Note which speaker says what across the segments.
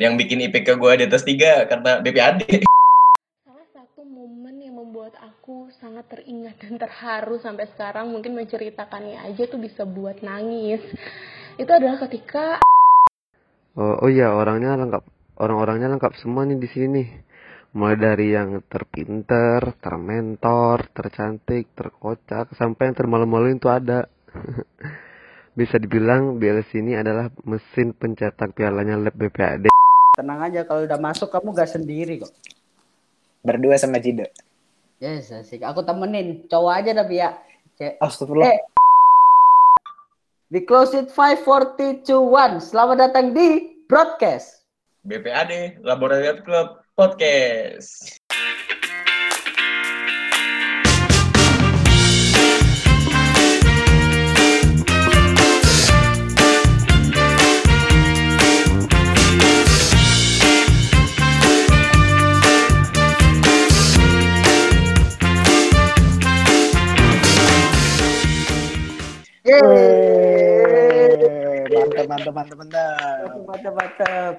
Speaker 1: yang bikin IPK gue di atas tiga karena BPAD.
Speaker 2: Salah satu momen yang membuat aku sangat teringat dan terharu sampai sekarang mungkin menceritakannya aja tuh bisa buat nangis. Itu adalah ketika
Speaker 3: Oh, oh iya, orangnya lengkap. Orang-orangnya lengkap semua nih di sini. Mulai dari yang terpinter, termentor, tercantik, terkocak, sampai yang termalu-maluin tuh ada. Bisa dibilang BLS ini adalah mesin pencetak pialanya lab BPAD.
Speaker 4: Tenang aja kalau udah masuk kamu gak sendiri kok.
Speaker 5: Berdua sama Cido.
Speaker 4: Yes, asik. Aku temenin. Cowok aja tapi ya. Cek.
Speaker 5: Astagfirullah.
Speaker 4: Eh. We close it 5, 4, 3, 2, 1. Selamat datang di broadcast.
Speaker 1: BPAD, Laboratorium Club Podcast.
Speaker 5: Yeay. Mantap, mantap, mantap, mantap.
Speaker 4: Mantap, mantap.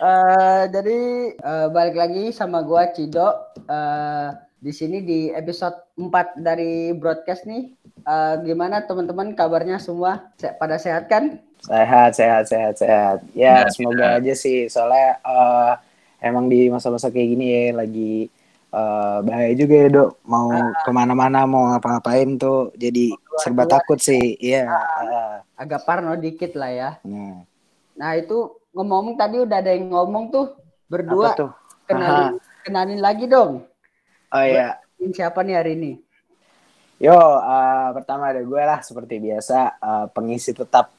Speaker 4: Eh, jadi eh, balik lagi sama gua Cido Eh, di sini di episode 4 dari broadcast nih. Eh, gimana teman-teman kabarnya semua? Se- pada sehat kan?
Speaker 5: Sehat, sehat, sehat, sehat. Ya,
Speaker 1: Sehat,
Speaker 5: semoga aja sih. Soalnya eh, emang di masa-masa kayak gini ya, lagi eh, bahaya juga ya, Dok. Mau ke mana-mana, mau ngapa-ngapain tuh. Jadi serba takut sih. Iya. eh.
Speaker 4: Agak parno dikit lah ya.
Speaker 5: Nah,
Speaker 4: Nah itu ngomong tadi udah ada yang ngomong tuh berdua
Speaker 5: tuh?
Speaker 4: kenalin, kenalin lagi dong.
Speaker 5: Oh iya.
Speaker 4: Siapa nih hari ini?
Speaker 5: Yo, eh, pertama ada gue lah seperti biasa eh, pengisi tetap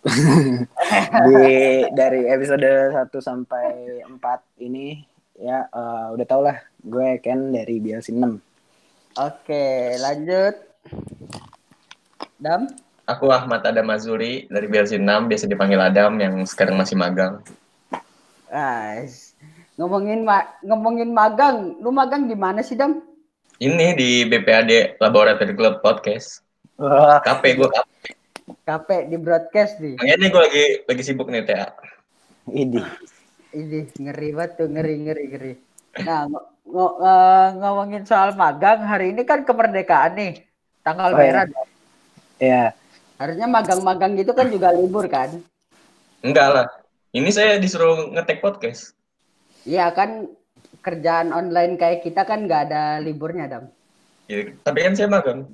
Speaker 5: di dari episode 1 sampai 4 ini ya eh, udah tau lah gue Ken dari BLC 6.
Speaker 4: Oke lanjut. Dam.
Speaker 1: Aku Ahmad Adam Azuri dari BLC 6, biasa dipanggil Adam yang sekarang masih magang.
Speaker 4: Guys, ngomongin ma- ngomongin magang, lu magang di mana sih Dam?
Speaker 1: Ini di BPAD Laboratorium Club Podcast.
Speaker 5: Wah,
Speaker 1: KP gue KP.
Speaker 4: Capek di broadcast nih.
Speaker 1: Makanya nih gue lagi lagi sibuk nih TA.
Speaker 5: ini.
Speaker 4: Ini ngeri banget tuh, ngeri ngeri ngeri. Nah, ngo- ngo- eh, ngomongin soal magang, hari ini kan kemerdekaan nih. Tanggal
Speaker 5: Oh, iya.
Speaker 4: merah. Dam.
Speaker 5: Ya,
Speaker 4: Harusnya magang-magang gitu kan juga libur kan?
Speaker 1: Enggak lah. Ini saya disuruh ngetek podcast.
Speaker 4: Iya kan kerjaan online kayak kita kan nggak ada liburnya dam.
Speaker 1: Ya, tapi kan saya magang.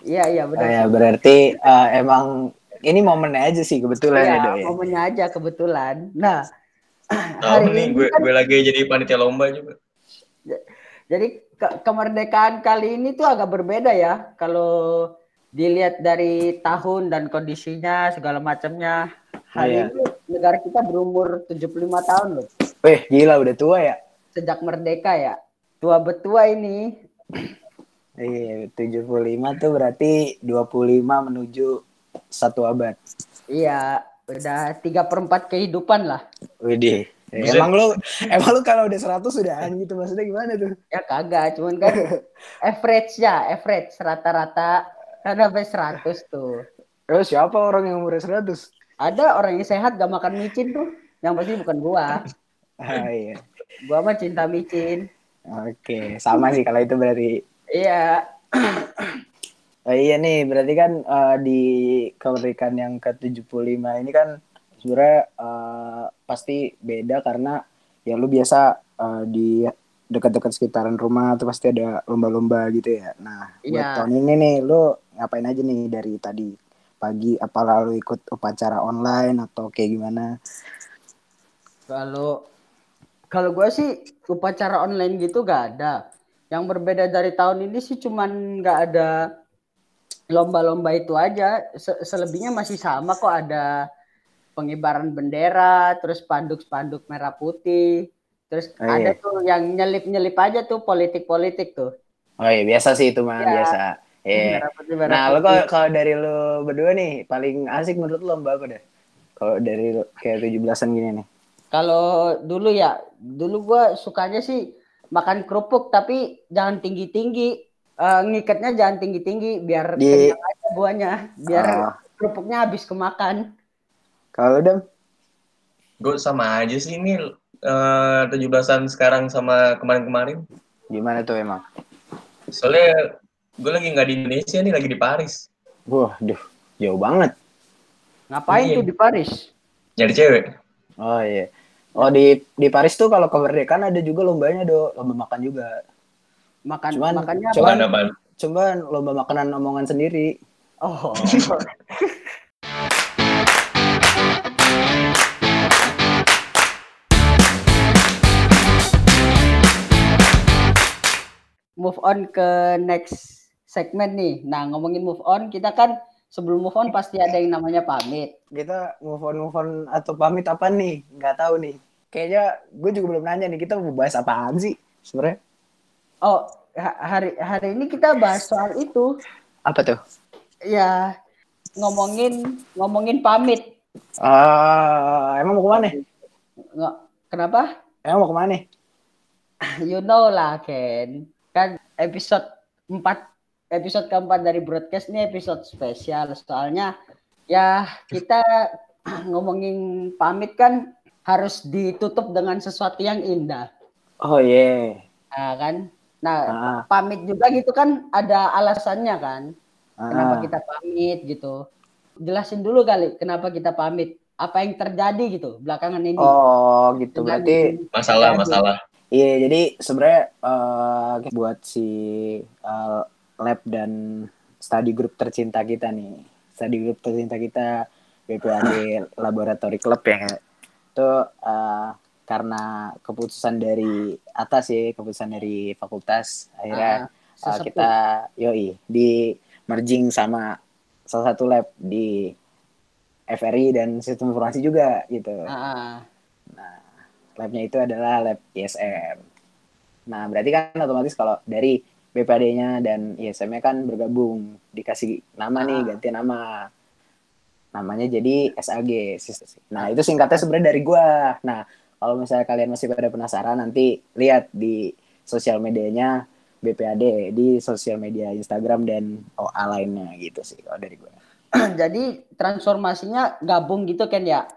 Speaker 4: Iya iya
Speaker 5: oh,
Speaker 4: benar.
Speaker 5: ya berarti eh, emang ini momennya aja sih kebetulan ya,
Speaker 4: Iya
Speaker 5: Dok ya.
Speaker 4: momennya aja kebetulan. Nah
Speaker 1: Tahu nih
Speaker 4: ini
Speaker 1: gue
Speaker 4: kan
Speaker 1: gue lagi jadi panitia lomba juga.
Speaker 4: jadi ke- kemerdekaan kali ini tuh agak berbeda ya kalau dilihat dari tahun dan kondisinya segala macamnya. Hari
Speaker 5: Iya.
Speaker 4: ini negara kita berumur 75 tahun loh
Speaker 5: Weh, gila udah tua ya.
Speaker 4: sejak merdeka ya. Tua betua ini.
Speaker 5: Iya, 75 tuh berarti 25 menuju satu abad.
Speaker 4: Iya udah tiga perempat kehidupan lah.
Speaker 5: Widih.
Speaker 1: Buset.
Speaker 5: Emang lu emang lu kalau udah 100 sudahan gitu maksudnya gimana tuh?
Speaker 4: Ya kagak, cuman kan average ya, average rata-rata kan sampai 100 tuh.
Speaker 5: Terus siapa orang yang umurnya 100?
Speaker 4: Ada orang yang sehat gak makan micin tuh, yang pasti bukan gua.
Speaker 5: Ah, iya.
Speaker 4: Gua mah cinta micin.
Speaker 5: Oke, sama sih kalau itu berarti.
Speaker 4: Iya,
Speaker 5: Oh, iya nih, berarti kan eh, di kemerdekaan yang ke-75 ini kan sebenarnya eh, pasti beda karena ya lu biasa eh, di dekat-dekat sekitaran rumah tuh pasti ada lomba-lomba gitu ya. Nah, buat
Speaker 4: Iya.
Speaker 5: tahun ini nih lu ngapain aja nih dari tadi pagi apa lalu ikut upacara online atau kayak gimana?
Speaker 4: kalau kalau gua sih upacara online gitu gak ada. Yang berbeda dari tahun ini sih cuman nggak ada lomba-lomba itu aja. Se- Selebihnya masih sama kok ada pengibaran bendera, terus spanduk-spanduk merah putih, terus
Speaker 5: Oh,
Speaker 4: ada
Speaker 5: iya.
Speaker 4: tuh yang nyelip-nyelip aja tuh politik-politik tuh.
Speaker 5: Oh iya, biasa sih itu mah
Speaker 4: Iya.
Speaker 5: biasa. Iya.
Speaker 4: Merah putih, merah
Speaker 5: Nah,
Speaker 4: putih.
Speaker 5: kalau kalau dari lu berdua nih paling asik menurut lu lomba apa deh? Kalau dari kayak 17-an gini nih.
Speaker 4: Kalau dulu ya, dulu gua sukanya sih makan kerupuk tapi jangan tinggi-tinggi. Eh, ngikatnya jangan tinggi-tinggi biar
Speaker 5: Di-
Speaker 4: kenyang aja buahnya, biar
Speaker 5: Ah.
Speaker 4: kerupuknya habis kemakan.
Speaker 5: Kalau Dam?
Speaker 1: Gue sama aja sih ini eh, 17-an sekarang sama kemarin-kemarin.
Speaker 5: Gimana tuh emang?
Speaker 1: Soalnya gue lagi nggak di Indonesia nih, lagi di Paris.
Speaker 5: Wah, duh, jauh banget.
Speaker 4: Ngapain
Speaker 1: Iya.
Speaker 4: tuh di Paris?
Speaker 1: Nyari cewek.
Speaker 5: Oh iya. Oh di di Paris tuh kalau kemerdekaan ada juga lombanya do, lomba makan juga.
Speaker 4: Makan
Speaker 5: Cuman-
Speaker 4: makannya apa?
Speaker 5: cuman-
Speaker 1: apaan?
Speaker 5: Cuman lomba makanan omongan sendiri.
Speaker 4: Oh. move on ke next segmen nih. Nah, ngomongin move on, kita kan sebelum move on pasti ada yang namanya pamit.
Speaker 5: Kita move on move on atau pamit apa nih? Nggak tahu nih. Kayaknya gue juga belum nanya nih kita mau bahas apaan sih sebenarnya?
Speaker 4: Oh, ha- hari hari ini kita bahas soal itu.
Speaker 5: Apa tuh?
Speaker 4: Ya, ngomongin ngomongin pamit.
Speaker 5: Ah, emang mau ke mana?
Speaker 4: Nggak, kenapa?
Speaker 5: Emang mau ke mana?
Speaker 4: You know lah, Ken. Kan episode 4 episode keempat dari broadcast ini episode spesial. Soalnya ya kita ngomongin pamit kan harus ditutup dengan sesuatu yang indah.
Speaker 5: Oh iya.
Speaker 4: Nah, kan? Nah,
Speaker 5: Ah,
Speaker 4: pamit juga gitu kan ada alasannya kan. Kenapa
Speaker 5: ah.
Speaker 4: kita pamit gitu. Jelasin dulu kali kenapa kita pamit. Apa yang terjadi gitu belakangan ini.
Speaker 5: Oh gitu
Speaker 4: Dengan-
Speaker 5: berarti
Speaker 1: Masalah,
Speaker 4: Terjadi.
Speaker 1: masalah.
Speaker 5: Iya, jadi sebenarnya eh, buat si eh, lab dan study group tercinta kita nih, study group tercinta kita BPAD Laboratory Club ya, itu eh, karena keputusan dari atas ya, keputusan dari fakultas akhirnya eh,
Speaker 4: sesepuh.
Speaker 5: kita yoi di merging sama salah satu lab di FRI dan sistem informasi juga gitu
Speaker 4: Ah,
Speaker 5: labnya itu adalah lab ISM. Nah, berarti kan otomatis kalau dari BPAD-nya dan ISM-nya kan bergabung, dikasih nama nih, ganti nama. Namanya jadi SAG. Nah, itu singkatnya sebenarnya dari gua. Nah, kalau misalnya kalian masih pada penasaran, nanti lihat di sosial medianya BPAD, di sosial media Instagram dan OA lainnya gitu sih kalau dari gua.
Speaker 4: jadi transformasinya gabung gitu kan ya?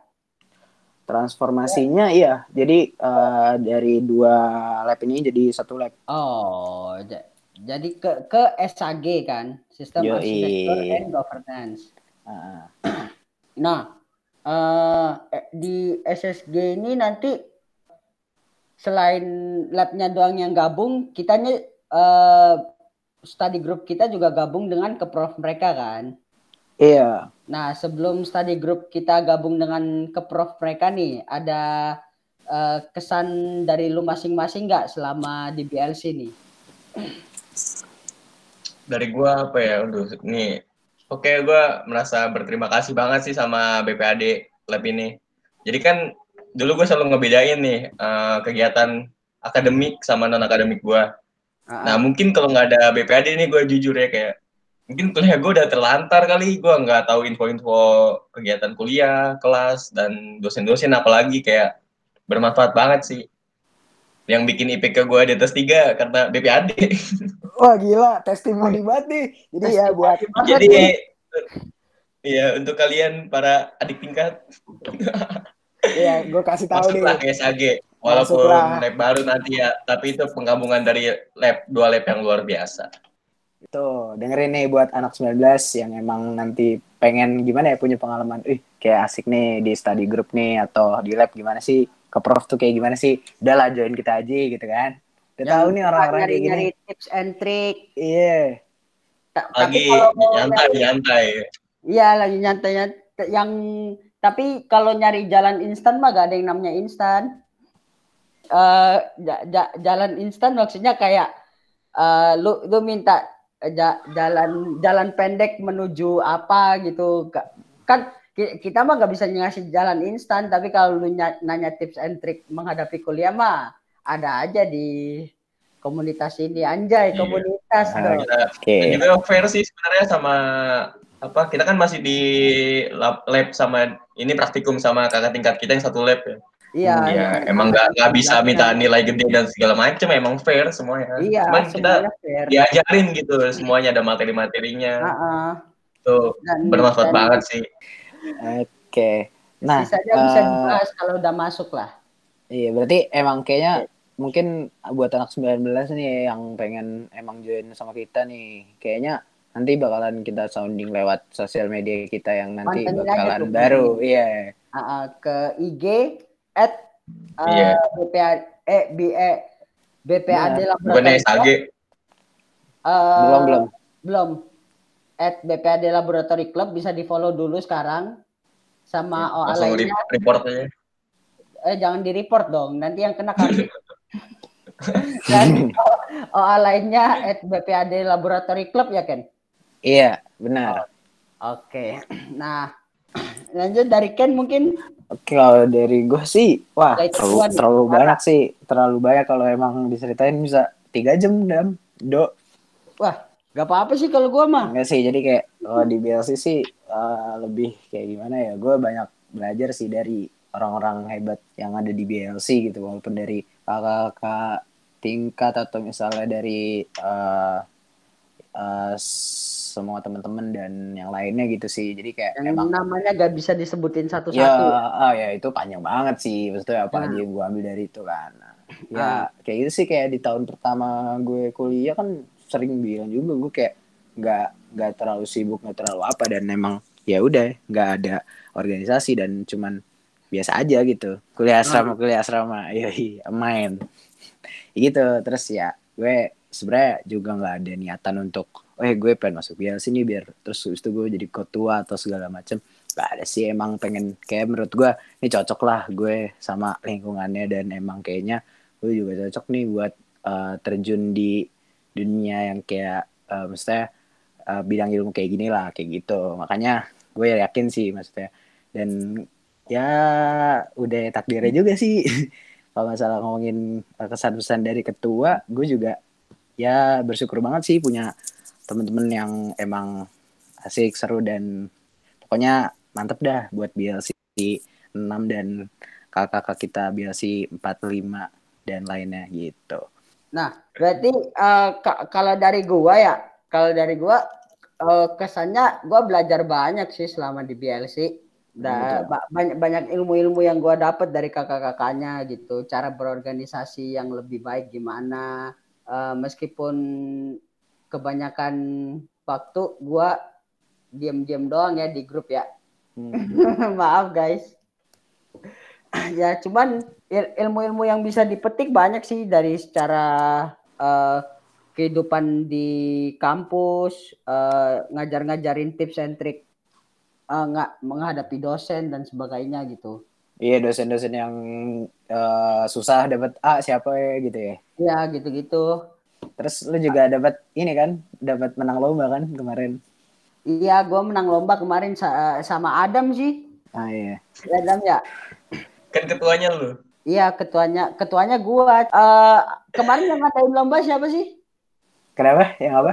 Speaker 5: Transformasinya iya, jadi eh, dari dua lab ini jadi satu lab.
Speaker 4: Oh, ja- jadi ke ke SAG kan, Sistem. Arsitektur and Governance.
Speaker 5: Ah.
Speaker 4: Nah, eh, eh, di SSG ini nanti selain labnya doang yang gabung, kitanya eh, study group kita juga gabung dengan keprof mereka kan.
Speaker 5: Iya.
Speaker 4: Nah, sebelum study group kita gabung dengan keprof mereka nih, ada eh, kesan dari lu masing-masing nggak selama di BLC nih?
Speaker 1: Dari gua apa ya? Aduh, nih. Oke, gua merasa berterima kasih banget sih sama BPAD Lab ini. Jadi kan dulu gue selalu ngebedain nih eh, kegiatan akademik sama non akademik gua.
Speaker 4: Ah,
Speaker 1: Nah, mungkin kalau nggak ada BPAD ini gue jujur ya kayak mungkin kuliah gue udah terlantar kali, gue nggak tahu info-info kegiatan kuliah, kelas dan dosen-dosen apalagi kayak bermanfaat banget sih. Yang bikin IPK gue di atas tiga karena BPAD.
Speaker 5: Wah gila, testimoni banget nih. Jadi ya buat
Speaker 1: Jadi iya untuk kalian para adik tingkat
Speaker 5: ya gue kasih tahu nih.
Speaker 1: masuklah ke SAG walaupun
Speaker 5: Masuklah.
Speaker 1: lab baru nanti ya, tapi itu penggabungan dari lab dua lab yang luar biasa.
Speaker 5: Tuh, dengerin nih buat anak 19 yang emang nanti pengen gimana ya punya pengalaman. Ih, kayak asik nih di study group nih atau di lab gimana sih? Ke prof tuh kayak gimana sih? Udah lah join kita aja gitu kan. Udah tahu nih orang-orang kayak gini.
Speaker 4: nyari tips and trick.
Speaker 5: Iya.
Speaker 4: Tapi
Speaker 1: Lagi nyantai
Speaker 4: nyari-
Speaker 1: nyantai.
Speaker 4: Iya lagi nyantai nyantai. yang tapi kalau nyari jalan instan mah gak ada yang namanya instan. Eh ja- jalan instan maksudnya kayak eh lu lu minta jalan jalan pendek menuju apa gitu kan ki- kita mah gak bisa ngasih jalan instan tapi kalau lu ny- nanya tips and trick menghadapi kuliah mah ada aja di komunitas ini anjay
Speaker 1: Iya.
Speaker 4: komunitas
Speaker 5: Ah,
Speaker 4: dong.
Speaker 1: Kita
Speaker 5: Oke.
Speaker 1: Dan juga fair sih sebenarnya sama apa kita kan masih di lab, lab sama ini praktikum sama kakak tingkat kita yang satu lab ya.
Speaker 4: Iya.
Speaker 1: Ya emang nggak nggak bisa minta nilai gede dan segala macam emang fair semuanya.
Speaker 4: Iya,
Speaker 1: Cuman kita
Speaker 4: fair.
Speaker 1: diajarin gitu semuanya ada materi-materinya.
Speaker 4: Heeh.
Speaker 1: Tuh
Speaker 4: Dan-
Speaker 1: bermanfaat
Speaker 4: dan
Speaker 1: banget sih.
Speaker 5: Oke. Nah,
Speaker 4: sisanya bisa
Speaker 5: eh,
Speaker 4: dibahas kalau udah masuk lah.
Speaker 5: Iya, berarti emang kayaknya mungkin buat anak 19 nih yang pengen emang join sama kita nih. Kayaknya nanti bakalan kita sounding lewat sosial media kita yang nanti bakalan baru. Iya.
Speaker 4: Ah, ah, ke IG at uh,
Speaker 1: Iya.
Speaker 4: BPA eh BE BPAD
Speaker 1: Bukannya. SAG.
Speaker 4: Eh,
Speaker 5: Belum, belum.
Speaker 4: belum at BPAD Laboratory Club bisa di follow dulu sekarang sama OA
Speaker 1: Langsung
Speaker 4: lainnya
Speaker 1: re- report aja.
Speaker 4: eh jangan di report dong nanti yang kena kami dan OA lainnya at BPAD Laboratory Club ya Ken
Speaker 5: Iya, benar.
Speaker 4: oke nah lanjut dari Ken mungkin
Speaker 5: Oke, kalau dari gue sih, wah terlalu,
Speaker 4: Tuan.
Speaker 5: terlalu banyak sih, terlalu banyak kalau emang diceritain bisa tiga jam dam, do.
Speaker 4: wah gak apa-apa sih kalau gua mah
Speaker 5: Enggak sih, jadi kayak kalau di BLC sih eh, lebih kayak gimana ya? Gue banyak belajar sih dari orang-orang hebat yang ada di BLC gitu, walaupun dari kakak-kakak tingkat atau misalnya dari eh, eh, semua teman-teman dan yang lainnya gitu sih. Jadi kayak
Speaker 4: yang
Speaker 5: emang
Speaker 4: namanya gak bisa disebutin
Speaker 5: ya,
Speaker 4: satu-satu
Speaker 5: ah, ya itu panjang banget sih. Maksudnya apa
Speaker 4: Nah.
Speaker 5: aja yang gue ambil dari itu kan. Nah, ya
Speaker 4: Ah.
Speaker 5: kayak gitu sih kayak di tahun pertama gue kuliah kan sering bilang juga gue kayak nggak nggak terlalu sibuk nggak terlalu apa dan emang ya udah nggak ada organisasi dan cuman biasa aja gitu kuliah asrama kuliah asrama yoi main gitu terus ya gue sebenarnya juga nggak ada niatan untuk eh gue pengen masuk BLC nih biar terus itu gue jadi ketua atau segala macem. Gak ada sih emang pengen kayak menurut gue ini cocok lah gue sama lingkungannya dan emang kayaknya gue juga cocok nih buat eh, terjun di dunia yang kayak eh, maksudnya eh, bidang ilmu kayak gini lah kayak gitu. Makanya gue yakin sih maksudnya. Dan ya udah takdirnya juga sih. Kalau masalah ngomongin kesan-pesan dari ketua gue juga ya bersyukur banget sih punya temen-temen yang emang asik seru dan pokoknya mantep dah buat BLC 6 dan kakak-kakak kita BLC 45 dan lainnya gitu
Speaker 4: Nah, berarti ka- kalau dari gua ya, kalau dari gua eh, kesannya gua belajar banyak sih selama di BLC. Da- ba- banyak banyak ilmu-ilmu yang gua dapat dari kakak-kakaknya gitu, cara berorganisasi yang lebih baik gimana. Eh, meskipun kebanyakan waktu gua diam-diam doang ya di grup ya.
Speaker 5: Hmm.
Speaker 4: Maaf guys. ya cuman il- ilmu-ilmu yang bisa dipetik banyak sih dari secara eh, kehidupan di kampus, eh, ngajar-ngajarin tips and trick eh, nggak menghadapi dosen dan sebagainya gitu.
Speaker 5: Iya dosen-dosen yang eh, susah dapat A siapa ya gitu ya
Speaker 4: Ya gitu-gitu.
Speaker 5: terus lu juga dapat ini kan dapat menang lomba kan kemarin
Speaker 4: Iya, gua menang lomba kemarin sa- sama Adam sih.
Speaker 5: ah iya
Speaker 4: Ya, Adam ya.
Speaker 1: Kan ketuanya lu.
Speaker 4: Iya, ketuanya ketuanya gua. Eh, kemarin yang ngadain lomba siapa sih?
Speaker 5: kenapa yang apa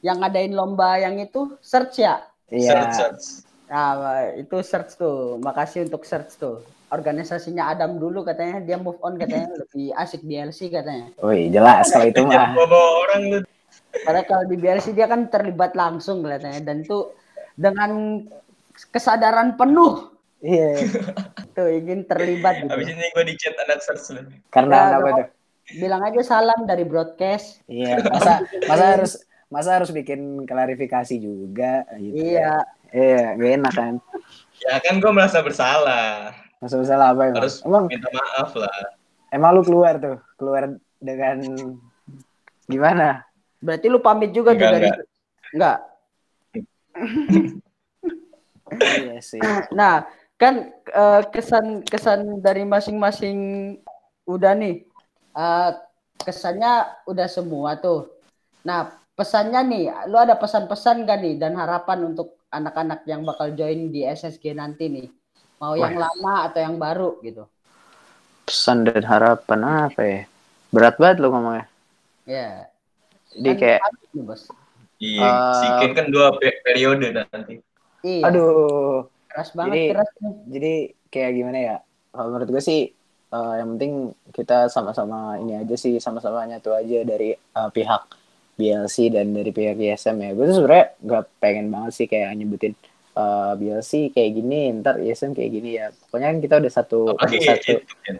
Speaker 4: Yang ngadain lomba yang itu search ya?
Speaker 5: iya
Speaker 1: Search, search.
Speaker 4: Nah, itu search tuh. Makasih untuk search tuh. Organisasinya Adam dulu katanya dia move on katanya lebih asik BLC katanya.
Speaker 5: Wih jelas kalau itu mah
Speaker 1: bawa orang lu.
Speaker 4: Karena kalau di BLC dia kan terlibat langsung katanya dan tuh dengan kesadaran penuh
Speaker 5: iya
Speaker 4: tuh ingin terlibat gitu.
Speaker 1: Abis ini gue di chat anak search lu.
Speaker 5: karena
Speaker 4: Ya,
Speaker 5: apa tuh
Speaker 4: Bilang aja salam dari broadcast.
Speaker 5: iya masa masa harus masa harus bikin klarifikasi juga gitu
Speaker 4: Iya.
Speaker 5: Iya gak enak kan
Speaker 1: Ya kan gue merasa bersalah.
Speaker 5: masa salah apa emang
Speaker 1: Harus
Speaker 5: emang
Speaker 1: minta maaf lah.
Speaker 5: emang lu keluar tuh keluar dengan gimana
Speaker 4: Berarti lu pamit juga tuh
Speaker 1: Enggak,
Speaker 4: dari
Speaker 1: enggak.
Speaker 4: enggak.
Speaker 5: iya sih
Speaker 4: Nah, kan eh, kesan-kesan dari masing-masing udah nih. Eh, kesannya udah semua tuh. Nah, pesannya nih, lu ada pesan-pesan gak nih dan harapan untuk anak-anak yang bakal join di SSG nanti nih? Mau yang lama atau yang baru gitu.
Speaker 5: pesan dan harapan apa ya berat banget lo ngomongnya
Speaker 4: Ya.
Speaker 5: jadi
Speaker 4: Kan
Speaker 5: kayak
Speaker 4: nih, Bos.
Speaker 1: Iya,
Speaker 5: Eh,
Speaker 1: si Ken kan dua pe- periode nanti.
Speaker 4: Iya.
Speaker 5: aduh
Speaker 4: keras banget
Speaker 5: Jadi-
Speaker 4: keras
Speaker 5: jadi kayak gimana ya kalau menurut gue sih eh, yang penting kita sama-sama ini aja sih sama-sama nyatu aja dari eh, pihak BLC dan dari pihak ISM ya gue tuh sebenarnya nggak pengen banget sih kayak nyebutin eh, BLC kayak gini ntar ISM kayak gini ya pokoknya kan kita udah satu udah
Speaker 1: Apalagi
Speaker 5: satu
Speaker 1: itu kan.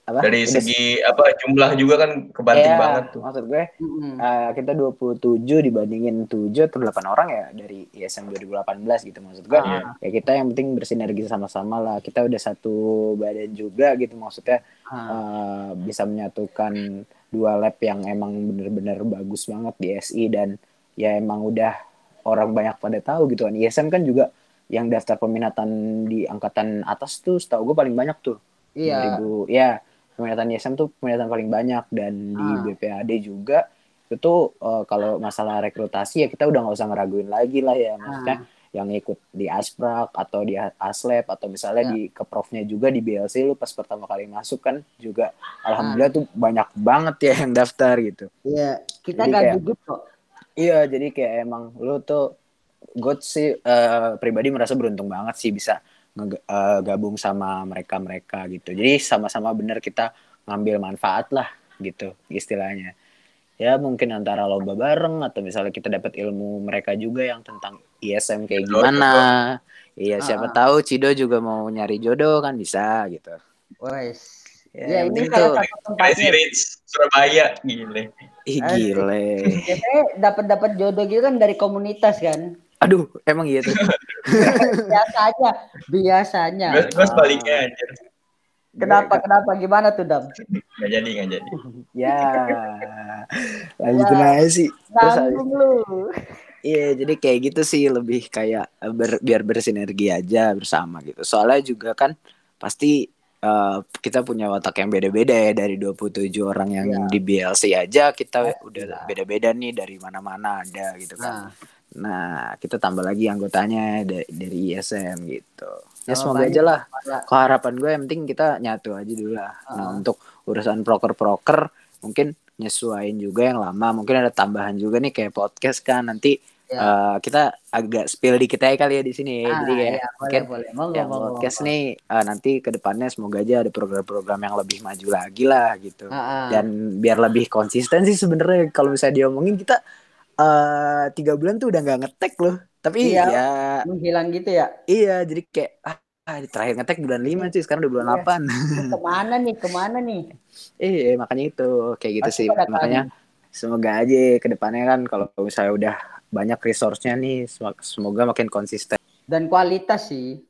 Speaker 5: apa?
Speaker 1: Dari
Speaker 5: Udah-
Speaker 1: segi apa jumlah juga kan kebanting
Speaker 5: Iya,
Speaker 1: banget tuh.
Speaker 5: Maksud gue
Speaker 4: Mm-mm.
Speaker 5: eh, kita 27 dibandingin 7 atau 8 orang ya dari ISM 2018 gitu maksud gue.
Speaker 4: Ah.
Speaker 5: Ya kita yang penting bersinergi sama-sama lah. Kita udah satu badan juga gitu maksudnya
Speaker 4: Ah.
Speaker 5: eh, bisa menyatukan dua lab yang emang bener-bener bagus banget di SI dan ya emang udah orang banyak pada tahu gitu kan. ISM kan juga yang daftar peminatan di angkatan atas tuh setahu gue paling banyak tuh.
Speaker 4: Iya.
Speaker 5: 2000 ya peminatan ISM tuh peminatan paling banyak dan di
Speaker 4: Ah.
Speaker 5: BPAD juga itu tuh eh, kalau masalah rekrutasi ya kita udah nggak usah ngeraguin lagi lah ya maksudnya yang ikut di Asprak atau di Aslab atau misalnya
Speaker 4: Ya.
Speaker 5: di keprofnya juga di BLC lu pas pertama kali masuk kan juga alhamdulillah tuh banyak banget ya yang daftar gitu.
Speaker 4: Iya, kita
Speaker 5: Jadi
Speaker 4: nggak
Speaker 5: kayak-
Speaker 4: duduk kok.
Speaker 5: Iya, jadi kayak emang lu tuh gue sih eh, pribadi merasa beruntung banget sih bisa eh, gabung sama mereka-mereka gitu. Jadi sama-sama bener kita ngambil manfaat lah gitu istilahnya. Ya mungkin antara lomba bareng atau misalnya kita dapat ilmu mereka juga yang tentang ISM kayak
Speaker 1: Betul,
Speaker 5: gimana. Iya, siapa
Speaker 4: Ah.
Speaker 5: tahu Cido juga mau nyari jodoh kan bisa gitu.
Speaker 4: Wes.
Speaker 5: Ya,
Speaker 4: Ya, ini salah
Speaker 5: tuh-
Speaker 4: satu
Speaker 1: Crazy
Speaker 4: tempatnya.
Speaker 1: Rich Surabaya gile.
Speaker 5: Ih, gile.
Speaker 4: Biasanya dapat dapat jodoh gitu kan dari komunitas kan.
Speaker 5: Aduh, emang gitu.
Speaker 4: Biasanya, biasanya.
Speaker 1: Gue gue sebaliknya anjir.
Speaker 4: Kenapa? Kenapa? Gimana tuh Dam?
Speaker 1: Nggak jadi, nggak jadi.
Speaker 5: Ya, lanjutin aja sih. Terus
Speaker 4: lu.
Speaker 5: Iya, jadi kayak gitu sih lebih kayak eh, ber- biar bersinergi aja bersama gitu. Soalnya juga kan pasti eh, kita punya watak yang beda-beda ya dari 27 orang yang
Speaker 4: Iya.
Speaker 5: di BLC aja kita
Speaker 4: Pasti
Speaker 5: udah beda-beda nih dari mana-mana ada gitu kan.
Speaker 4: Nah,
Speaker 5: Nah, kita tambah lagi anggotanya da- dari ISM gitu. Ya semoga aja lah. Keharapan gue yang penting kita nyatu aja dulu lah. Nah,
Speaker 4: Ah.
Speaker 5: untuk urusan proker-proker mungkin nyesuaiin juga yang lama. Mungkin ada tambahan juga nih kayak podcast kan nanti
Speaker 4: Ya.
Speaker 5: eh, kita agak spill dikit aja kali ya di sini.
Speaker 4: Ah,
Speaker 5: Jadi kayak
Speaker 4: boleh,
Speaker 5: mungkin
Speaker 4: boleh. Monggo,
Speaker 5: yang
Speaker 4: monggo,
Speaker 5: podcast
Speaker 4: monggo.
Speaker 5: nih eh, nanti ke depannya semoga aja ada program-program yang lebih maju lagi lah gitu.
Speaker 4: Ah, ah.
Speaker 5: Dan biar lebih konsisten sih sebenarnya kalau misalnya diomongin kita eh, tiga bulan tuh udah nggak ngetek loh. Tapi
Speaker 4: Iya.
Speaker 5: ya
Speaker 4: menghilang gitu ya.
Speaker 5: iya jadi kayak ah, ah, terakhir ngetek bulan 5 sih sekarang udah bulan
Speaker 4: Iya.
Speaker 5: 8.
Speaker 4: Ke mana nih? Ke mana nih?
Speaker 5: Iya makanya itu kayak gitu
Speaker 4: Pasti
Speaker 5: sih makanya semoga aja ke depannya kan kalau misalnya udah banyak resource-nya nih sem- semoga makin konsisten.
Speaker 4: Dan kualitas sih.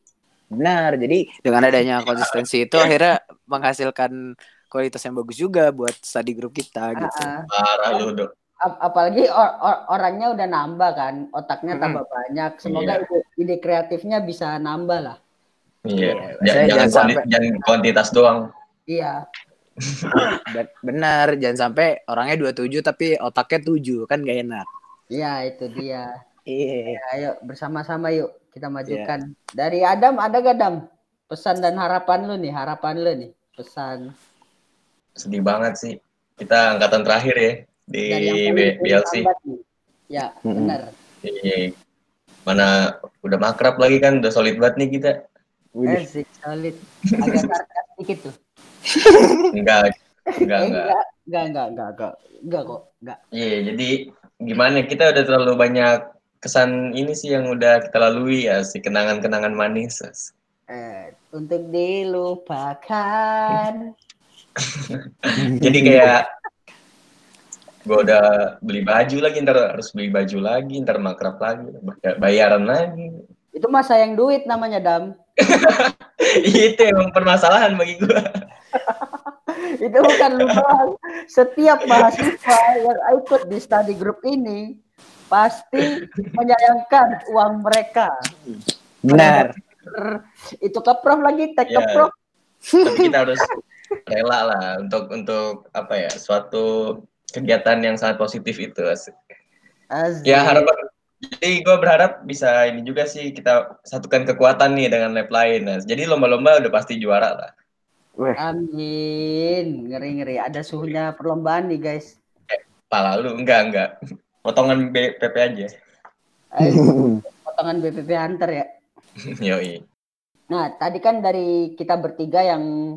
Speaker 5: Benar jadi dengan adanya konsistensi itu akhirnya menghasilkan kualitas yang bagus juga buat study group kita
Speaker 4: Ah,
Speaker 5: gitu.
Speaker 4: ah.
Speaker 1: Parah lu, Dok.
Speaker 4: Ap- apalagi or- or- orangnya udah nambah kan, otaknya tambah banyak. Semoga
Speaker 1: Iya.
Speaker 4: ide, ide kreatifnya bisa nambah lah.
Speaker 1: Iya.
Speaker 5: Iya,
Speaker 1: Jangan, jangan,
Speaker 5: sampai-
Speaker 1: jangan kuantitas doang.
Speaker 4: Iya,
Speaker 5: Ben- Benar jangan sampai orangnya 27 tapi otaknya 7 kan gak enak.
Speaker 4: iya itu dia.
Speaker 5: Iya.
Speaker 4: Ya, ayo bersama-sama yuk kita majukan. Dari Adam ada gak Adam? Pesan dan harapan lu nih, harapan lu nih. Pesan
Speaker 1: Sedih banget sih. Kita angkatan terakhir ya di BLC.
Speaker 4: Ya, benar.
Speaker 1: Iya. Mana udah makrab lagi kan, udah solid banget nih kita.
Speaker 5: Wih,
Speaker 4: Asik, solid. Agak sarkas dikit tuh.
Speaker 1: Enggak, enggak,
Speaker 4: Eh,
Speaker 1: enggak.
Speaker 4: enggak, enggak, enggak, enggak, enggak, enggak kok, enggak.
Speaker 1: Iya, jadi gimana kita udah terlalu banyak kesan ini sih yang udah kita lalui ya, si kenangan-kenangan manis.
Speaker 4: Eh, untuk dilupakan.
Speaker 1: Jadi kayak gue udah beli baju lagi, ntar harus beli baju lagi, ntar makrab lagi, bayaran lagi.
Speaker 4: Itu mah sayang duit namanya, Dam.
Speaker 1: Itu emang permasalahan bagi gue.
Speaker 4: Itu bukan lu doang. Setiap mahasiswa yang ikut di study group ini pasti menyayangkan uang mereka.
Speaker 5: benar.
Speaker 4: Itu ke prof lagi, tek ke
Speaker 1: Ya.
Speaker 4: prof.
Speaker 1: Kita harus rela lah untuk untuk apa ya, suatu kegiatan yang sangat positif itu. asik.
Speaker 4: Asik.
Speaker 1: Ya harapan jadi gue berharap bisa ini juga sih kita satukan kekuatan nih dengan lab lain. Nah, jadi lomba-lomba udah pasti juara lah.
Speaker 5: Weh,
Speaker 4: Amin. Ngeri-ngeri. Ada suhunya perlombaan nih, guys.
Speaker 1: Pala lu enggak enggak. Potongan BP aja.
Speaker 4: Ayo, potongan BPP Hunter ya.
Speaker 1: Yoi.
Speaker 4: Nah, tadi kan dari kita bertiga yang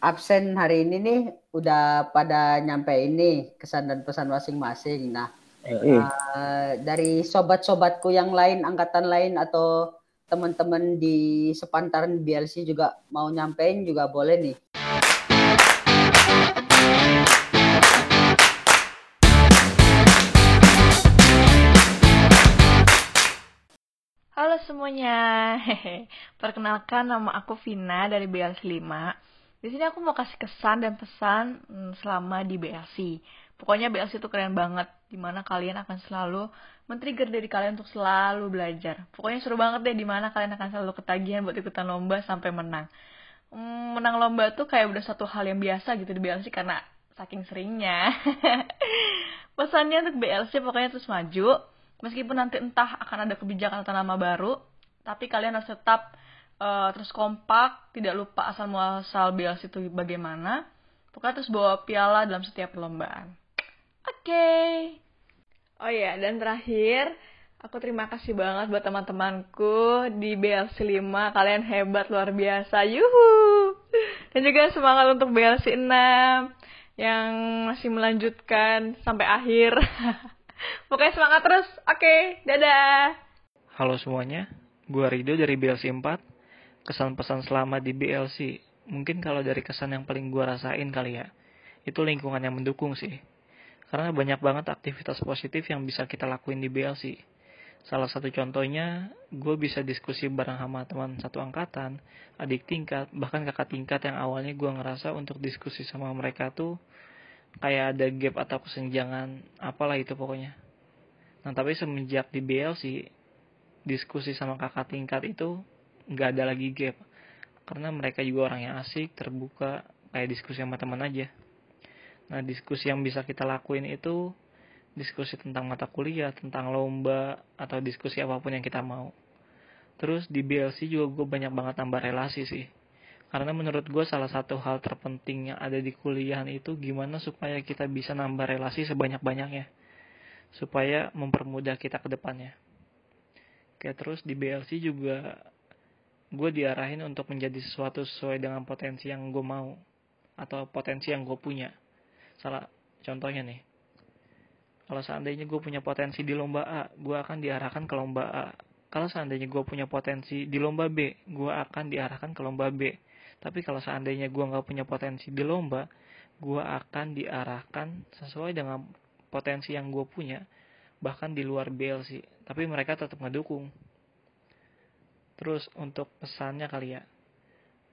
Speaker 4: absen hari ini nih udah pada nyampe ini kesan dan pesan masing-masing. Nah, uh, dari sobat-sobatku yang lain, angkatan lain atau teman-teman di sepantaran BLC juga mau nyampein juga boleh nih.
Speaker 6: Halo semuanya, perkenalkan nama aku Vina dari BLC 5 di sini aku mau kasih kesan dan pesan hmm, selama di BLC. Pokoknya BLC itu keren banget, di mana kalian akan selalu men-trigger dari kalian untuk selalu belajar. Pokoknya seru banget deh, di mana kalian akan selalu ketagihan buat ikutan lomba sampai menang. Hmm, menang lomba tuh kayak udah satu hal yang biasa gitu di BLC karena saking seringnya. Pesannya untuk BLC pokoknya terus maju, meskipun nanti entah akan ada kebijakan atau nama baru, tapi kalian harus tetap uh, terus kompak, tidak lupa asal muasal BLC itu bagaimana. Pokoknya terus bawa piala dalam setiap perlombaan. Oke. Okay. Oh iya, dan terakhir, aku terima kasih banget buat teman-temanku di BLC 5. Kalian hebat luar biasa. Yuhu. Dan juga semangat untuk BLC 6 yang masih melanjutkan sampai akhir. Pokoknya semangat terus. Oke, okay, dadah.
Speaker 7: Halo semuanya, gua Rido dari BLC 4. Kesan pesan selama di BLC. Mungkin kalau dari kesan yang paling gua rasain kali ya, itu lingkungan yang mendukung sih. Karena banyak banget aktivitas positif yang bisa kita lakuin di BLC. Salah satu contohnya, gue bisa diskusi bareng sama teman satu angkatan, adik tingkat, bahkan kakak tingkat yang awalnya gue ngerasa untuk diskusi sama mereka tuh kayak ada gap atau kesenjangan apalah itu pokoknya. Nah tapi semenjak di BLC diskusi sama kakak tingkat itu nggak ada lagi gap karena mereka juga orang yang asik terbuka kayak diskusi sama teman aja. Nah diskusi yang bisa kita lakuin itu diskusi tentang mata kuliah, tentang lomba atau diskusi apa pun yang kita mau. Terus di BLC juga gue banyak banget tambah relasi sih karena menurut gue salah satu hal terpenting yang ada di kuliahan itu gimana supaya kita bisa nambah relasi sebanyak-banyaknya. Supaya mempermudah kita ke depannya. Kayak terus di BLC juga gue diarahin untuk menjadi sesuatu sesuai dengan potensi yang gue mau. Atau potensi yang gue punya. Salah contohnya nih. Kalau seandainya gue punya potensi di lomba A, gue akan diarahkan ke lomba A. Kalau seandainya gue punya potensi di lomba B, gue akan diarahkan ke lomba B tapi kalau seandainya gue nggak punya potensi di lomba, gue akan diarahkan sesuai dengan potensi yang gue punya, bahkan di luar BLC. Tapi mereka tetap ngedukung. Terus untuk pesannya kali ya,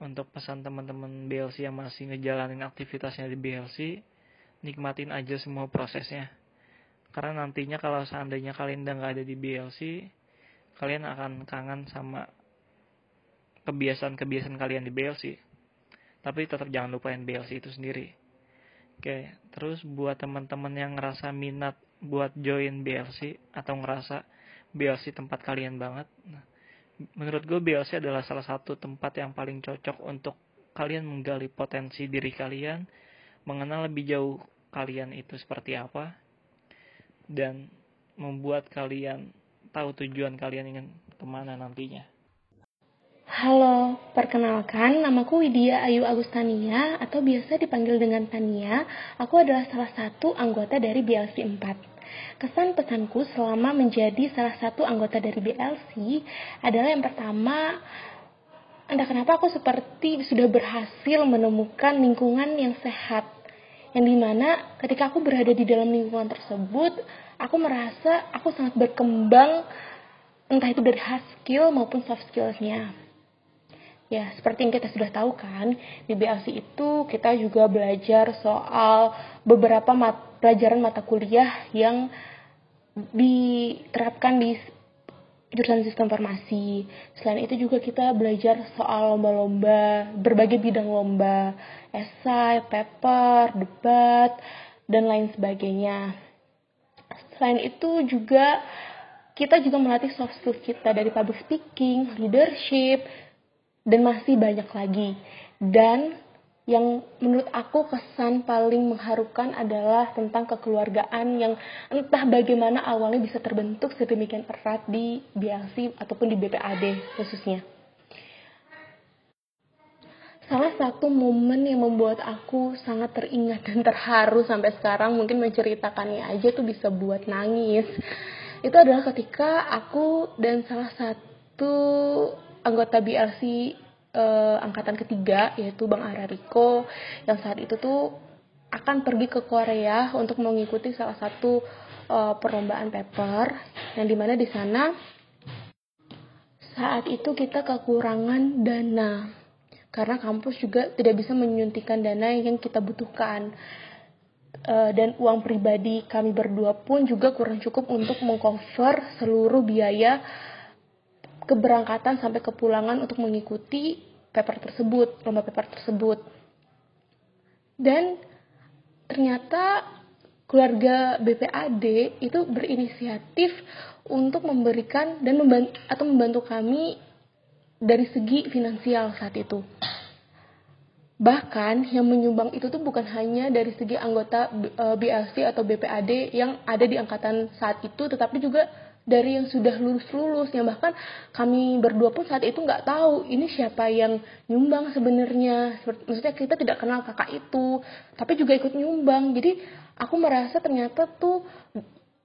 Speaker 7: untuk pesan teman-teman BLC yang masih ngejalanin aktivitasnya di BLC, nikmatin aja semua prosesnya. Karena nantinya kalau seandainya kalian udah nggak ada di BLC, kalian akan kangen sama kebiasaan-kebiasaan kalian di BLC. Tapi tetap jangan lupain BLC itu sendiri. Oke, terus buat teman-teman yang ngerasa minat buat join BLC atau ngerasa BLC tempat kalian banget. Nah, menurut gue BLC adalah salah satu tempat yang paling cocok untuk kalian menggali potensi diri kalian, mengenal lebih jauh kalian itu seperti apa, dan membuat kalian tahu tujuan kalian ingin ke mana nantinya.
Speaker 2: Halo, perkenalkan namaku Widya Ayu Agustania atau biasa dipanggil dengan Tania. Aku adalah salah satu anggota dari BLC 4. Kesan pesanku selama menjadi salah satu anggota dari BLC adalah yang pertama, entah kenapa aku seperti sudah berhasil menemukan lingkungan yang sehat. Yang di mana ketika aku berada di dalam lingkungan tersebut, aku merasa aku sangat berkembang entah itu dari hard skill maupun soft skillsnya. Ya, seperti yang kita sudah tahu kan, di BLC itu kita juga belajar soal beberapa mat pelajaran mata kuliah yang diterapkan di jurusan sistem informasi. Selain itu juga kita belajar soal lomba-lomba, berbagai bidang lomba, esai, paper, debat, dan lain sebagainya. Selain itu juga kita juga melatih soft skills kita dari public speaking, leadership, dan masih banyak lagi. Dan yang menurut aku kesan paling mengharukan adalah tentang kekeluargaan yang entah bagaimana awalnya bisa terbentuk sedemikian erat di BLC ataupun di BPAD khususnya. Salah satu momen yang membuat aku sangat teringat dan terharu sampai sekarang mungkin menceritakannya aja tuh bisa buat nangis. Itu adalah ketika aku dan salah satu anggota BLC uh, angkatan ketiga yaitu Bang Arariko yang saat itu tuh akan pergi ke Korea untuk mengikuti salah satu uh, perlombaan paper yang di mana di sana saat itu kita kekurangan dana. Karena kampus juga tidak bisa menyuntikkan dana yang kita butuhkan. Uh, dan uang pribadi kami berdua pun juga kurang cukup untuk mengcover seluruh biaya keberangkatan sampai kepulangan untuk mengikuti paper tersebut, lomba paper tersebut. Dan ternyata keluarga BPAD itu berinisiatif untuk memberikan dan membantu atau membantu kami dari segi finansial saat itu. Bahkan yang menyumbang itu tuh bukan hanya dari segi anggota BLC atau BPAD yang ada di angkatan saat itu, tetapi juga dari yang sudah lulus-lulus yang bahkan kami berdua pun saat itu nggak tahu ini siapa yang nyumbang sebenarnya maksudnya kita tidak kenal kakak itu tapi juga ikut nyumbang jadi aku merasa ternyata tuh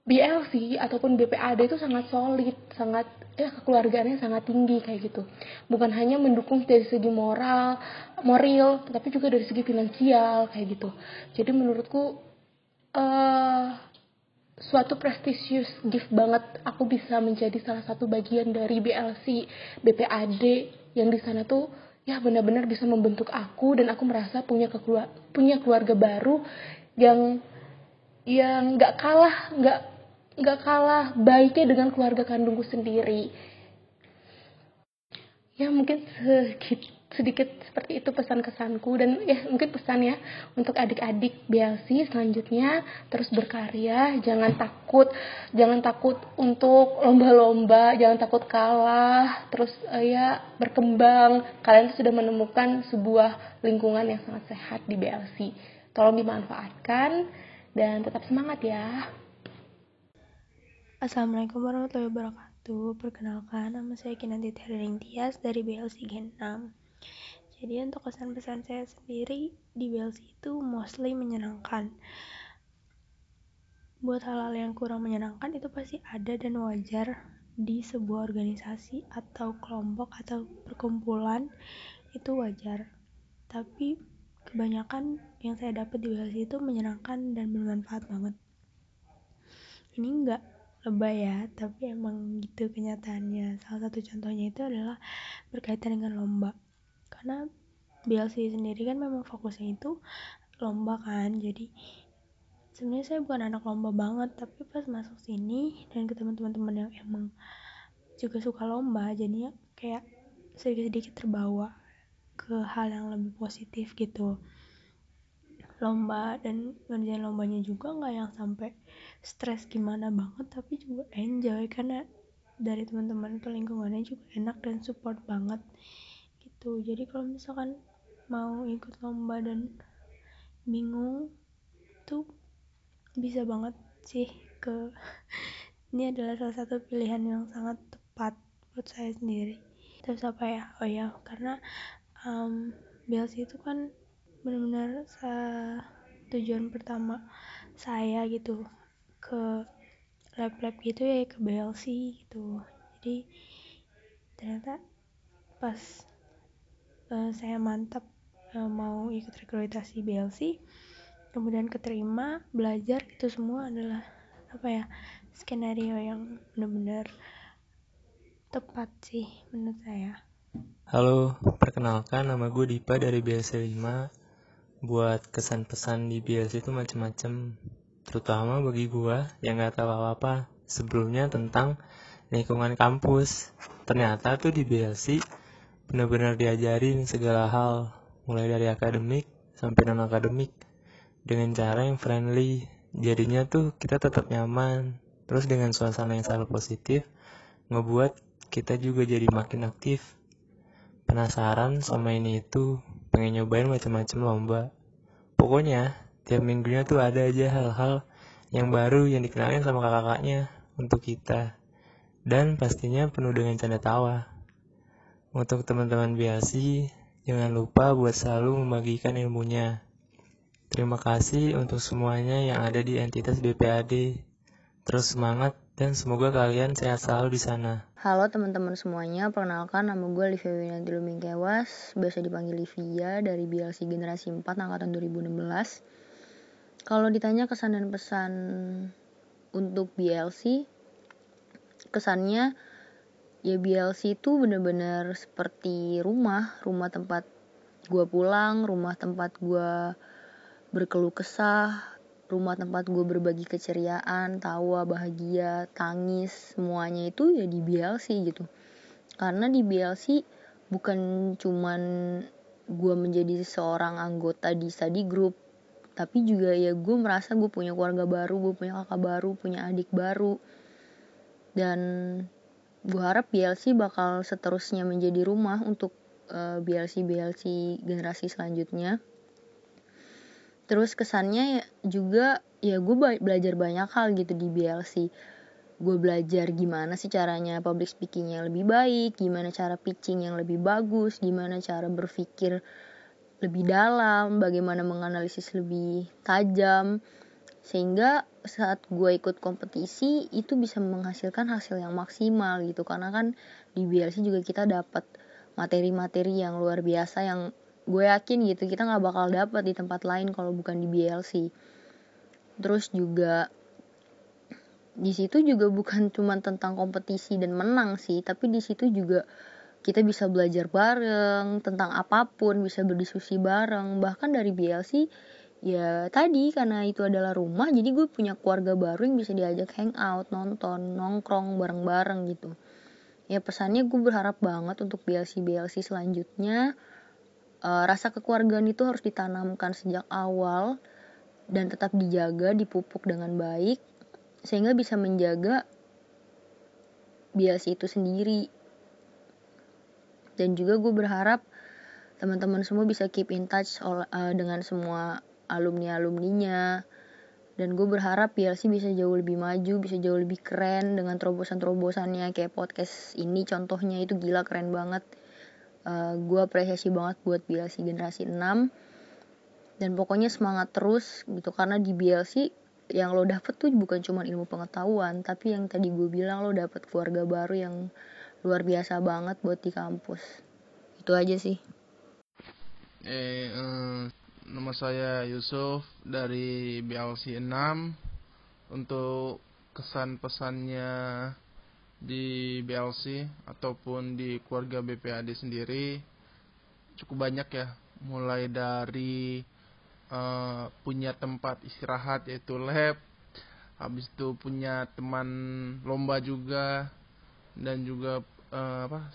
Speaker 2: BLC ataupun BPAD itu sangat solid, sangat ya kekeluargaannya sangat tinggi kayak gitu. Bukan hanya mendukung dari segi moral, moral, tetapi juga dari segi finansial kayak gitu. Jadi menurutku uh, suatu prestisius gift banget aku bisa menjadi salah satu bagian dari BLC, BPAD yang di sana tuh ya benar-benar bisa membentuk aku dan aku merasa punya punya keluarga baru yang yang nggak kalah nggak nggak kalah baiknya dengan keluarga kandungku sendiri. Ya mungkin sedikit, sedikit seperti itu pesan kesanku dan ya mungkin pesan ya untuk adik-adik BLC selanjutnya terus berkarya, jangan takut, jangan takut untuk lomba-lomba, jangan takut kalah, terus uh, ya berkembang. Kalian sudah menemukan sebuah lingkungan yang sangat sehat di BLC. Tolong dimanfaatkan dan tetap semangat ya.
Speaker 8: Assalamualaikum warahmatullahi wabarakatuh. Perkenalkan, nama saya Kinanti Terling Tias dari BLC Gen 6. Jadi untuk kesan pesan saya sendiri di BLC itu mostly menyenangkan. Buat hal-hal yang kurang menyenangkan itu pasti ada dan wajar di sebuah organisasi atau kelompok atau perkumpulan itu wajar. Tapi kebanyakan yang saya dapat di BLC itu menyenangkan dan bermanfaat banget. Ini enggak lebay ya tapi emang gitu kenyataannya salah satu contohnya itu adalah berkaitan dengan lomba karena BLC sendiri kan memang fokusnya itu lomba kan. Jadi sebenarnya saya bukan anak lomba banget tapi pas masuk sini dan ketemu teman-teman yang emang juga suka lomba jadinya kayak sedikit-sedikit terbawa ke hal yang lebih positif gitu. Lomba dan ngerjain lombanya juga nggak yang sampai stres gimana banget tapi juga enjoy karena dari teman-teman itu lingkungannya juga enak dan support banget gitu. Jadi kalau misalkan mau ikut lomba dan bingung tuh bisa banget sih ke ini adalah salah satu pilihan yang sangat tepat buat saya sendiri. Terus apa ya? Oh ya karena um, BLC itu kan benar-benar tujuan pertama saya gitu ke lab-lab gitu ya ke BLC gitu. Jadi ternyata pas uh, saya mantap uh, mau ikut rekrutasi BLC kemudian keterima belajar itu semua adalah apa ya skenario yang benar-benar tepat sih menurut saya.
Speaker 9: Halo, perkenalkan nama gue Dipa dari BLC 5 Buat kesan pesan di BLC itu macam-macam terutama bagi gua yang nggak tahu apa-apa sebelumnya tentang lingkungan kampus. Ternyata tuh di BLC benar-benar diajarin segala hal, mulai dari akademik sampai non akademik dengan cara yang friendly. Jadinya tuh kita tetap nyaman. Terus dengan suasana yang selalu positif, ngebuat kita juga jadi makin aktif. Penasaran sama ini itu, pengen nyobain macam-macam lomba. Pokoknya tiap minggunya tuh ada aja hal-hal yang baru yang dikenalin sama kakak-kakaknya untuk kita dan pastinya penuh dengan canda tawa untuk teman-teman biasi jangan lupa buat selalu membagikan ilmunya terima kasih untuk semuanya yang ada di entitas BPAD terus semangat dan semoga kalian sehat selalu di sana.
Speaker 10: Halo teman-teman semuanya, perkenalkan nama gue Livia Winanti Lumingkewas, biasa dipanggil Livia dari BLC Generasi 4 angkatan 2016. Kalau ditanya kesan dan pesan untuk BLC, kesannya ya BLC itu bener-bener seperti rumah. Rumah tempat gue pulang rumah tempat gue berkeluh kesah rumah tempat gue berbagi keceriaan tawa bahagia tangis semuanya itu ya di BLC gitu. Karena di BLC bukan cuman gue menjadi seorang anggota di study group tapi juga ya gue merasa gue punya keluarga baru gue punya kakak baru punya adik baru. Dan gue harap BLC bakal seterusnya menjadi rumah untuk uh, BLC BLC generasi selanjutnya. Terus kesannya juga ya gue belajar banyak hal gitu di BLC gue belajar gimana sih caranya public speaking yang lebih baik gimana cara pitching yang lebih bagus gimana cara berpikir lebih dalam bagaimana menganalisis lebih tajam sehingga saat gue ikut kompetisi itu bisa menghasilkan hasil yang maksimal gitu. Karena kan di BLC juga kita dapat materi-materi yang luar biasa yang gue yakin gitu kita nggak bakal dapat di tempat lain kalau bukan di BLC terus juga di situ juga bukan cuma tentang kompetisi dan menang sih tapi di situ juga kita bisa belajar bareng tentang apa pun bisa berdiskusi bareng. Bahkan dari BLC ya tadi karena itu adalah rumah jadi gue punya keluarga baru yang bisa diajak hangout nonton nongkrong bareng-bareng gitu. Ya pesannya gue berharap banget untuk BLC BLC selanjutnya. Uh, rasa kekeluargaan itu harus ditanamkan sejak awal dan tetap dijaga dipupuk dengan baik sehingga bisa menjaga BLC itu sendiri. Dan juga gue berharap teman-teman semua bisa keep in touch uh, dengan semua alumni alumninya dan gue berharap PLC bisa jauh lebih maju bisa jauh lebih keren dengan terobosan terobosannya kayak podcast ini contohnya itu gila keren banget. Uh, gue apresiasi banget buat BLC generasi 6 dan pokoknya semangat terus gitu karena di BLC yang lo dapet tuh bukan cuma ilmu pengetahuan tapi yang tadi gue bilang lo dapet keluarga baru yang luar biasa banget buat di kampus. Itu aja sih.
Speaker 11: Eh um, Nama saya Yusuf dari BLC 6 Untuk kesan pesannya di BLC ataupun di keluarga BPAD sendiri cukup banyak ya. Mulai dari uh, punya tempat istirahat yaitu lab habis itu punya teman lomba juga dan juga uh, apa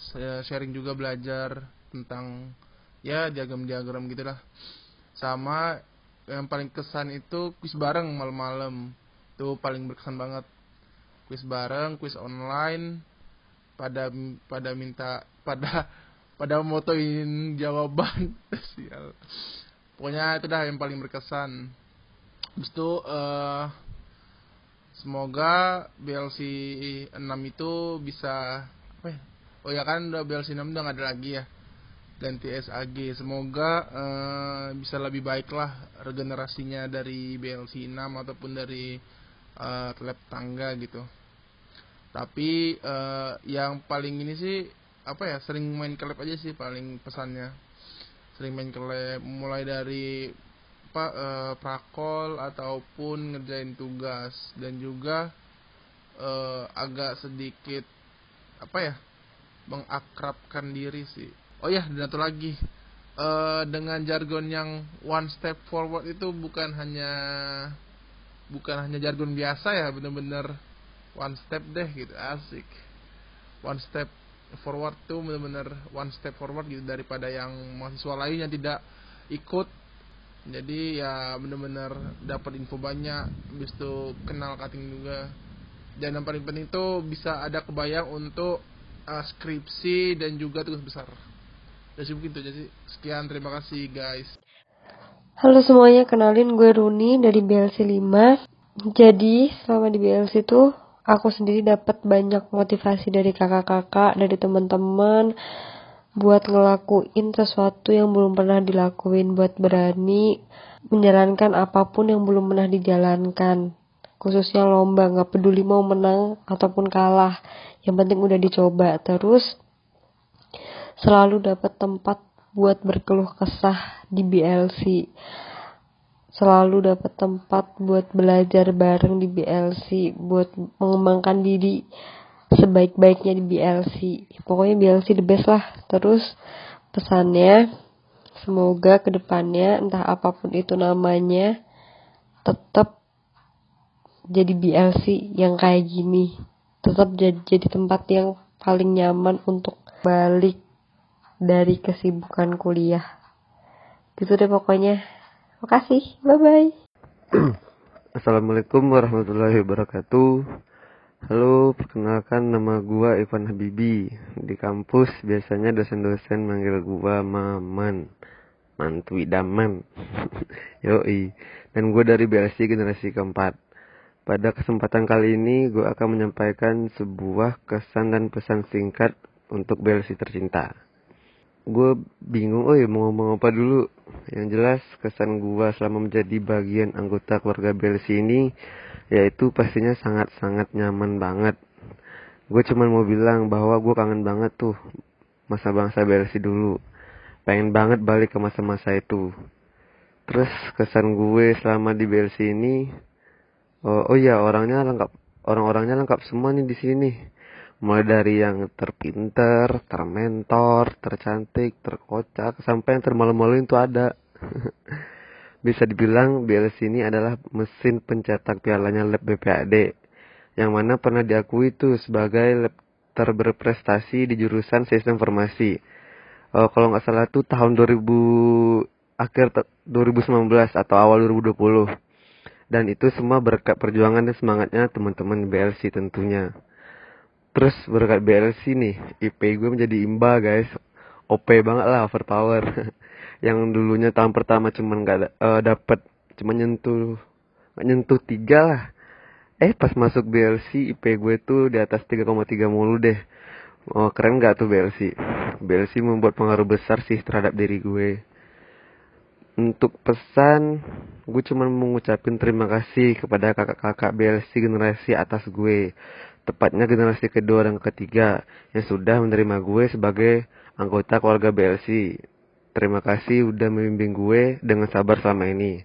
Speaker 11: sharing juga belajar tentang ya diagram-diagram gitulah sama yang paling kesan itu kuis bareng malam-malam. Itu paling berkesan banget. Kuis bareng kuis online pada pada minta pada pada motoin jawaban. Sial. Pokoknya itu dah yang paling berkesan. Habis itu uh, semoga BLC 6 itu bisa apa ya? oh ya kan udah BLC 6 udah gak ada lagi ya ganti SAG semoga uh, bisa lebih baik lah regenerasinya dari BLC 6 ataupun dari uh, lab tangga gitu. Tapi uh, yang paling ini sih apa ya sering main ke lab aja sih paling pesannya. Sering main ke lab mulai dari apa uh, prakol ataupun ngerjain tugas. Dan juga uh, agak sedikit apa ya mengakrabkan diri sih oh ya dan satu lagi. Uh, dengan jargon yang one step forward itu bukan hanya bukan hanya jargon biasa ya bener-bener one step deh gitu. Asik. One step forward tuh bener-bener one step forward gitu daripada yang mahasiswa lain yang tidak ikut. Jadi ya bener-bener dapat info banyak habis itu kenal cutting juga. Dan yang paling penting tuh bisa ada kebayang untuk uh, skripsi dan juga tugas besar ya sih mungkin itu aja sih sekian terima kasih guys.
Speaker 12: Halo semuanya kenalin gue Runi dari BLC 5 jadi selama di BLC itu aku sendiri dapat banyak motivasi dari kakak-kakak dari teman-teman buat ngelakuin sesuatu yang belum pernah dilakuin buat berani menjalankan apa pun yang belum pernah dijalankan. Khususnya lomba nggak peduli mau menang ataupun kalah. Yang penting udah dicoba. Terus selalu dapat tempat buat berkeluh kesah di BLC selalu dapat tempat buat belajar bareng di BLC buat mengembangkan diri sebaik-baiknya di BLC pokoknya BLC the best lah. Terus pesannya semoga ke depannya entah apa pun itu namanya tetap jadi BLC yang kayak gini. Tetap jadi, jadi tempat yang paling nyaman untuk balik dari kesibukan kuliah gitu deh pokoknya makasih bye bye
Speaker 3: Assalamualaikum warahmatullahi wabarakatuh Halo, perkenalkan nama gua Ivan Habibi. Di kampus biasanya dosen-dosen manggil gua Maman. Mantu idaman. Yoi. Dan gua dari BLC generasi keempat. Pada kesempatan kali ini gua akan menyampaikan sebuah kesan dan pesan singkat untuk BLC tercinta. Gue bingung, oh ya mau ngomong apa dulu. Yang jelas kesan gua selama menjadi bagian anggota keluarga BLC ini yaitu pastinya sangat-sangat nyaman banget. Gue cuman mau bilang bahwa gue kangen banget tuh masa bangsa BLC dulu. Pengen banget balik ke masa-masa itu. Terus kesan gue selama di BLC ini, oh, oh ya orangnya lengkap, orang-orangnya lengkap semua nih di sini. Mulai dari yang terpinter, termentor, tercantik, terkocak, sampai yang termalu-maluin tuh ada. Bisa dibilang BLC ini adalah mesin pencetak pialanya lab BPAD yang mana pernah diakui itu sebagai lab terberprestasi di jurusan sistem informasi. Uh, kalau nggak salah tuh tahun 2000 akhir 2019 atau awal 2020. Dan itu semua berkat perjuangan dan semangatnya teman-teman BLC tentunya. Terus berkat BLC nih, IP gue menjadi imba guys. OP banget lah, overpower. yang dulunya tahun pertama cuman nggak uh, dapet cuma nyentuh gak nyentuh tiga lah. Eh pas masuk BLC IP gue tuh di atas 3,3 mulu deh. Oh keren gak tuh BLC BLC membuat pengaruh besar sih terhadap diri gue. Untuk pesan gue cuma mengucapin terima kasih kepada kakak-kakak BLC generasi atas gue tepatnya generasi kedua dan ketiga yang sudah menerima gue sebagai anggota keluarga BLC Terima kasih udah membimbing gue dengan sabar selama ini.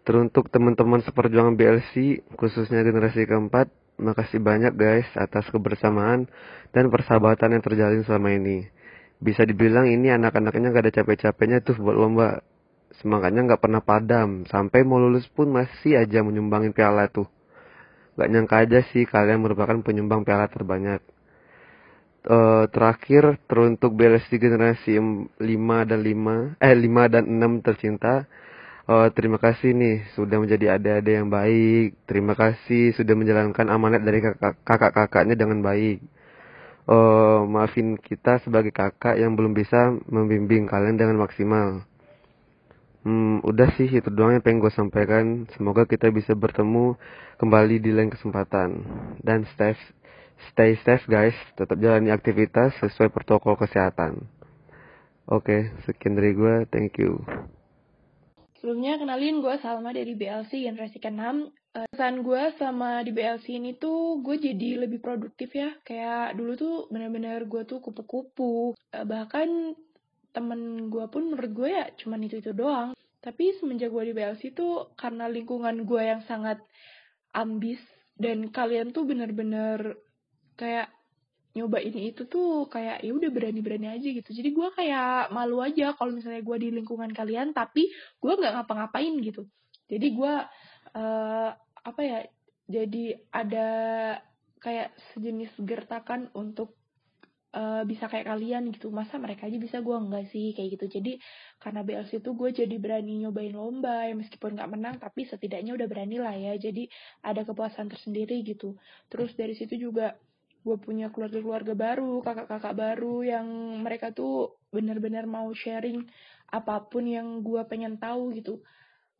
Speaker 3: Teruntuk teman-teman seperjuangan BLC, khususnya generasi keempat, makasih banyak guys atas kebersamaan dan persahabatan yang terjalin selama ini. Bisa dibilang ini anak-anaknya gak ada capek-capeknya tuh buat lomba. Semangatnya gak pernah padam, sampai mau lulus pun masih aja menyumbangin piala tuh. Gak nyangka aja sih kalian merupakan penyumbang piala terbanyak. Uh, terakhir teruntuk BLSD generasi 5 dan 5 eh 5 dan 6 tercinta. Uh, terima kasih nih sudah menjadi adik-adik yang baik. Terima kasih sudah menjalankan amanat dari kakak-kakaknya dengan baik. Uh, maafin kita sebagai kakak yang belum bisa membimbing kalian dengan maksimal Hmm, udah sih itu doang yang pengen gue sampaikan. Semoga kita bisa bertemu kembali di lain kesempatan. Dan stay Stay safe guys, tetap jalani aktivitas sesuai protokol kesehatan. Oke, sekian dari gue, thank you.
Speaker 13: Sebelumnya kenalin gue Salma dari BLC generasi ke-6. Uh, pesan gue sama di BLC ini tuh gue jadi lebih produktif ya. Kayak dulu tuh bener-bener gue tuh kupu-kupu. Uh, bahkan temen gue pun menurut gue ya cuman itu-itu doang. Tapi semenjak gue di BLC tuh karena lingkungan gue yang sangat ambis dan kalian tuh bener-bener kayak nyoba ini itu tuh kayak ya udah berani-berani aja gitu jadi gue kayak malu aja kalau misalnya gue di lingkungan kalian tapi gue nggak ngapa-ngapain gitu jadi gue uh, apa ya jadi ada kayak sejenis gertakan untuk uh, bisa kayak kalian gitu masa mereka aja bisa gue enggak sih kayak gitu jadi karena BLC itu gue jadi berani nyobain lomba ya meskipun nggak menang tapi setidaknya udah berani lah ya jadi ada kepuasan tersendiri gitu terus dari situ juga gue punya keluarga-keluarga baru, kakak-kakak baru yang mereka tuh bener-bener mau sharing apa pun yang gue pengen tahu gitu.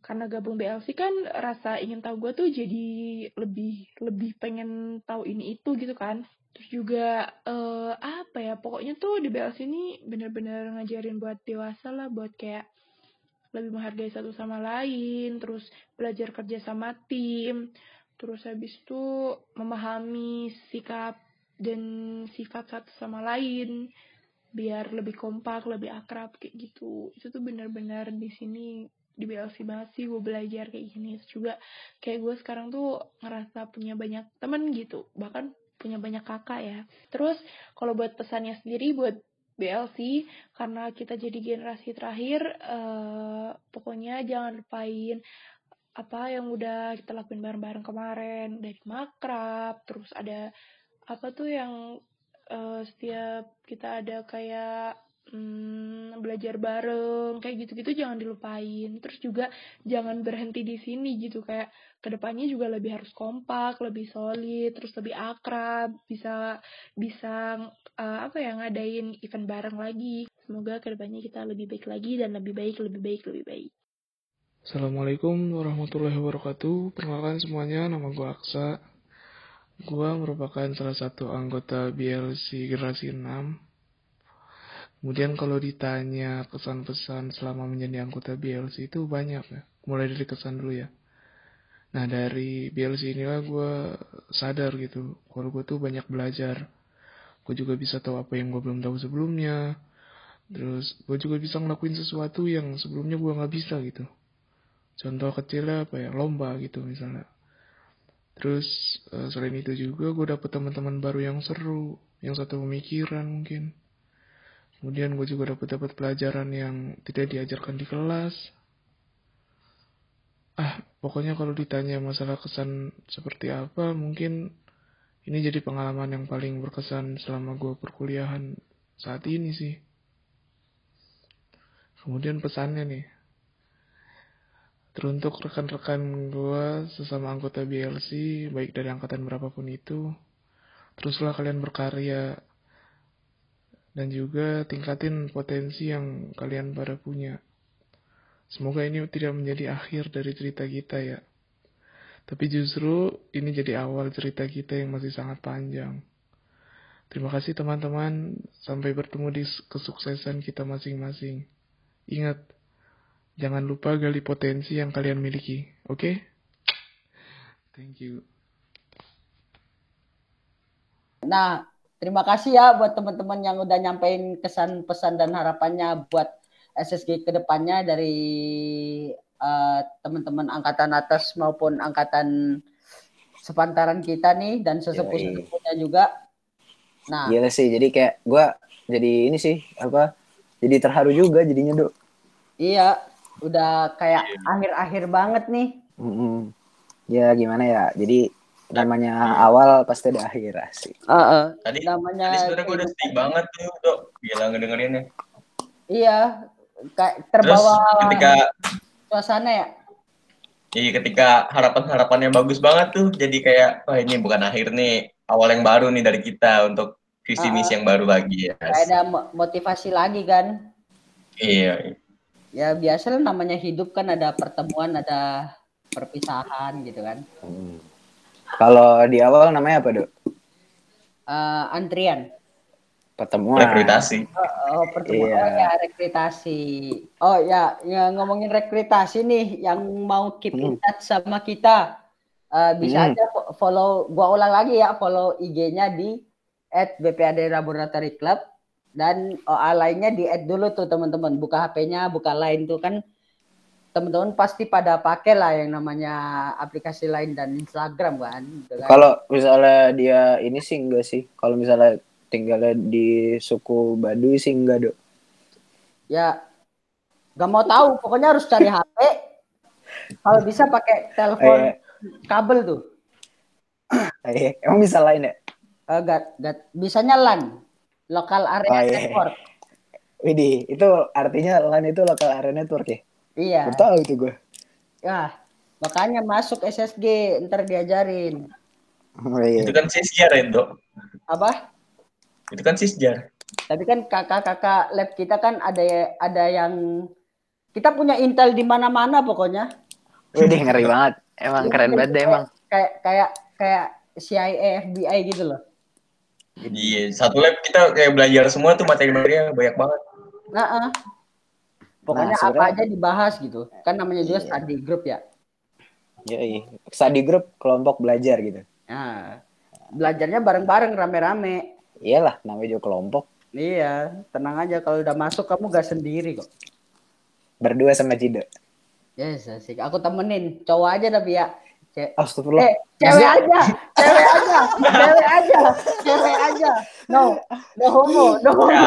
Speaker 13: Karena gabung BLC kan rasa ingin tahu gue tuh jadi lebih lebih pengen tahu ini itu gitu kan. Terus juga uh, apa ya pokoknya tuh di BLC ini bener-bener ngajarin buat dewasa lah buat kayak lebih menghargai satu sama lain, terus belajar kerja sama tim, terus habis itu memahami sikap dan sifat satu sama lain biar lebih kompak lebih akrab kayak gitu. Itu tuh bener-bener di sini di BLC banget sih gue belajar kayak gini. Terus juga kayak gue sekarang tuh ngerasa punya banyak temen gitu bahkan punya banyak kakak ya. Terus kalau buat pesannya sendiri buat BLC karena kita jadi generasi terakhir uh, pokoknya jangan lupain apa yang udah kita lakuin bareng-bareng kemarin dari makrab terus ada apa tuh yang uh, setiap kita ada kayak hmm, belajar bareng kayak gitu-gitu jangan dilupain terus juga jangan berhenti di sini gitu kayak ke depannya juga lebih harus kompak lebih solid terus lebih akrab bisa bisa uh, apa ya ngadain event bareng lagi semoga ke depannya kita lebih baik lagi dan lebih baik lebih baik lebih baik
Speaker 14: Assalamualaikum warahmatullahi wabarakatuh. Perkenalkan semuanya, nama gue Aksa. Gue merupakan salah satu anggota BLC generasi 6 Kemudian kalau ditanya kesan-pesan selama menjadi anggota BLC itu banyak ya. Mulai dari kesan dulu ya. Nah dari BLC inilah gue sadar gitu. Kalau gue tuh banyak belajar. Gue juga bisa tahu apa yang gue belum tahu sebelumnya. Terus gue juga bisa ngelakuin sesuatu yang sebelumnya gue gak bisa gitu. Contoh kecilnya apa ya, lomba gitu misalnya. Terus eh, selain itu juga gue dapet teman-teman baru yang seru, yang satu pemikiran mungkin Kemudian gue juga dapat dapat pelajaran yang tidak diajarkan di kelas. Ah, pokoknya kalau ditanya masalah kesan seperti apa, mungkin ini jadi pengalaman yang paling berkesan selama gue perkuliahan saat ini sih. Kemudian pesannya nih, teruntuk rekan-rekan gue sesama anggota BLC, baik dari angkatan berapapun itu, teruslah kalian berkarya dan juga tingkatin potensi yang kalian pada punya. Semoga ini tidak menjadi akhir dari cerita kita ya. Tapi justru ini jadi awal cerita kita yang masih sangat panjang. Terima kasih teman-teman, sampai bertemu di kesuksesan kita masing-masing. Ingat, jangan lupa gali potensi yang kalian miliki, oke? Okay? Thank you.
Speaker 4: Nah, Terima kasih ya buat teman-teman yang udah nyampein kesan pesan dan harapannya buat SSG ke depannya dari uh, teman-teman angkatan atas maupun angkatan sepantaran kita nih dan sesepuh-sesepuhnya juga.
Speaker 5: Nah, iya sih. Jadi kayak gue jadi ini sih apa? Jadi terharu juga jadinya, Dok.
Speaker 4: Iya, udah kayak iya. akhir-akhir banget nih.
Speaker 5: Mm -hmm. Ya gimana ya? Jadi namanya awal pasti ada akhir sih.
Speaker 4: Uh, uh,
Speaker 1: tadi namanya tadi sebenarnya gue udah sedih banget tuh dok gila ngedengerinnya.
Speaker 4: Iya, kayak terbawa
Speaker 1: Terus ketika
Speaker 4: suasana ya.
Speaker 1: Iya, ketika harapan-harapannya bagus banget tuh, jadi kayak, wah ini bukan akhir nih, awal yang baru nih dari kita untuk visi misi uh, yang baru lagi ya.
Speaker 4: Kayak ada motivasi lagi kan?
Speaker 1: Iya.
Speaker 4: Ya biasa lah namanya hidup kan ada pertemuan, ada perpisahan gitu kan. Hmm.
Speaker 5: Kalau di awal namanya apa, Dok?
Speaker 4: Uh, antrian.
Speaker 5: Pertemuan.
Speaker 1: Rekrutasi.
Speaker 4: Oh, oh pertemuan. Iya. Oh, ya, rekrutasi. Oh ya, ya ngomongin rekrutasi nih yang mau keep in hmm. touch sama kita. Uh, bisa hmm. aja follow, gua ulang lagi ya, follow IG-nya di at BPAD Laboratory Club dan OA lainnya di add dulu tuh teman-teman buka HP-nya buka lain tuh kan teman-teman pasti pada pakai lah yang namanya aplikasi lain dan Instagram kan.
Speaker 5: Gitu kan? Kalau misalnya dia ini sih enggak sih. Kalau misalnya tinggalnya di suku Baduy sih enggak dok.
Speaker 4: Ya, nggak mau tahu. Pokoknya harus cari HP. Kalau bisa pakai telepon eh. kabel tuh.
Speaker 5: Eh, emang bisa lain ya?
Speaker 4: Uh, gak, gak, bisanya LAN, lokal area oh, iya. network.
Speaker 5: Widih, itu artinya LAN itu lokal area network ya?
Speaker 4: Iya.
Speaker 5: Baru tahu itu gue.
Speaker 4: Ya, makanya masuk SSG ntar diajarin.
Speaker 1: Oh, iya. Itu kan sisjar Dok.
Speaker 4: Apa?
Speaker 1: Itu kan sisjar.
Speaker 4: Tapi kan kakak-kakak lab kita kan ada ada yang kita punya intel di mana-mana pokoknya.
Speaker 5: Udah ngeri banget. Emang Jadi, keren banget deh emang.
Speaker 4: Kayak kayak kayak CIA, FBI gitu loh.
Speaker 1: Iya, satu lab kita kayak belajar semua tuh materi-materinya banyak banget.
Speaker 4: Nah, uh. Pokoknya nah, apa aja dibahas gitu. Kan namanya juga iya. study group ya.
Speaker 5: Iya, iya. Study group kelompok belajar gitu.
Speaker 4: Nah, belajarnya bareng-bareng rame-rame.
Speaker 5: Iyalah, namanya juga kelompok.
Speaker 4: Iya, tenang aja kalau udah masuk kamu gak sendiri kok.
Speaker 5: Berdua sama Cido.
Speaker 4: Yes, asik. Aku temenin. Cowok aja tapi ya. Ce-
Speaker 5: Astagfirullah.
Speaker 4: eh, cewek aja, cewek aja, cewek aja, cewek aja. No, no homo, no homo.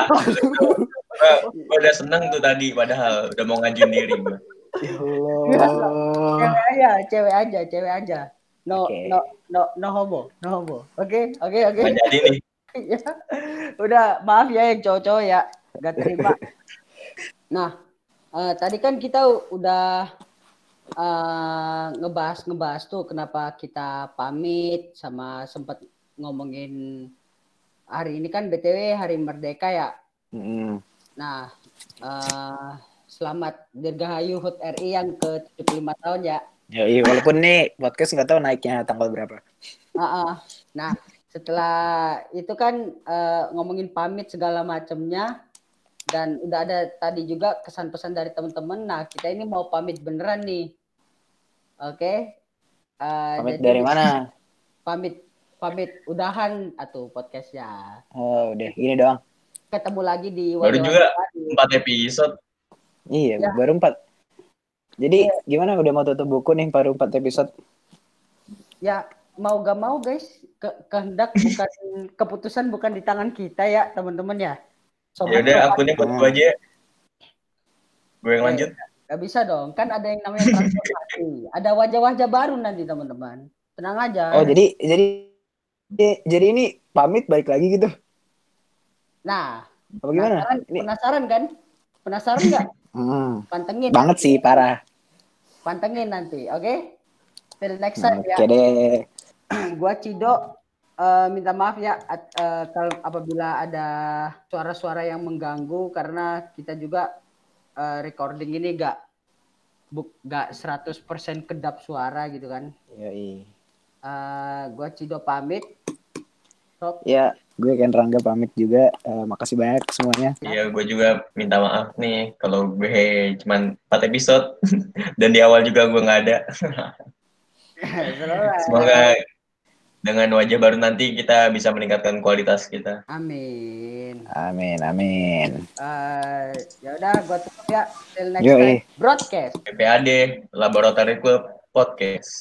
Speaker 1: Ya, gua, gua udah seneng tuh tadi padahal udah mau ngajuin diri gua.
Speaker 5: Ya
Speaker 4: Cewek
Speaker 5: Allah.
Speaker 4: aja, cewek aja, cewek aja. No, no, no, no homo, no homo. Oke, oke, oke.
Speaker 1: Jadi nih.
Speaker 4: Ya. Udah, maaf ya yang cowok-cowok ya, gak terima. Nah, eh, tadi kan kita udah eh, ngebahas ngebahas tuh kenapa kita pamit sama sempat ngomongin hari ini kan BTW Hari Merdeka ya.
Speaker 5: Mm.
Speaker 4: Nah, eh, selamat Dirgahayu HUT RI yang ke 75 tahun ya.
Speaker 5: Ya, iya, walaupun nih podcast nggak tahu naiknya tanggal berapa.
Speaker 4: Ah, ah. Nah, setelah itu kan eh, ngomongin pamit segala macamnya dan udah ada tadi juga kesan-pesan dari teman-teman. Nah, kita ini mau pamit beneran nih. Oke. Eh,
Speaker 5: Pamit
Speaker 4: jadi
Speaker 5: dari mana?
Speaker 4: Pamit pamit udahan atau podcastnya.
Speaker 5: Oh, udah gini doang.
Speaker 4: Ketemu lagi di
Speaker 1: Baru juga empat episode.
Speaker 5: Iya,
Speaker 4: Ya.
Speaker 5: baru empat. Jadi gimana udah mau tutup buku nih baru empat episode?
Speaker 4: Ya, mau gak mau guys, ke kehendak bukan keputusan bukan di tangan kita ya, teman-teman ya.
Speaker 1: Ya udah akunnya buat gua aja. Gue yang lanjut.
Speaker 4: Gak bisa dong, kan ada yang namanya transformasi. ada wajah-wajah baru nanti teman-teman. Tenang aja.
Speaker 5: Oh, jadi jadi jadi ini pamit balik lagi gitu.
Speaker 4: Nah,
Speaker 5: Apa gimana?
Speaker 4: penasaran,
Speaker 5: Ini
Speaker 4: penasaran kan? Penasaran nggak?
Speaker 5: hmm,
Speaker 4: Pantengin.
Speaker 5: banget sih parah.
Speaker 4: Pantengin nanti, oke? Till next time
Speaker 5: Oke
Speaker 4: ya.
Speaker 5: deh.
Speaker 4: Gua Cido eh, minta maaf ya at- eh, kalau apabila ada suara-suara yang mengganggu karena kita juga eh, recording ini gak buk gak 100% kedap suara gitu kan.
Speaker 5: Yoi.
Speaker 4: Eh, gua Cido pamit.
Speaker 5: Ya, gue Ken Rangga pamit juga. Eh, makasih banyak semuanya.
Speaker 1: Iya, gue juga minta maaf nih kalau gue cuman 4 episode dan di awal juga gue nggak ada. Semoga dengan wajah baru nanti kita bisa meningkatkan kualitas kita.
Speaker 4: Amin.
Speaker 5: Amin, amin.
Speaker 4: Eh, ya udah gua tutup ya. Till next
Speaker 5: Yoi.
Speaker 4: time. Broadcast.
Speaker 1: PPAD Laboratory Club Podcast.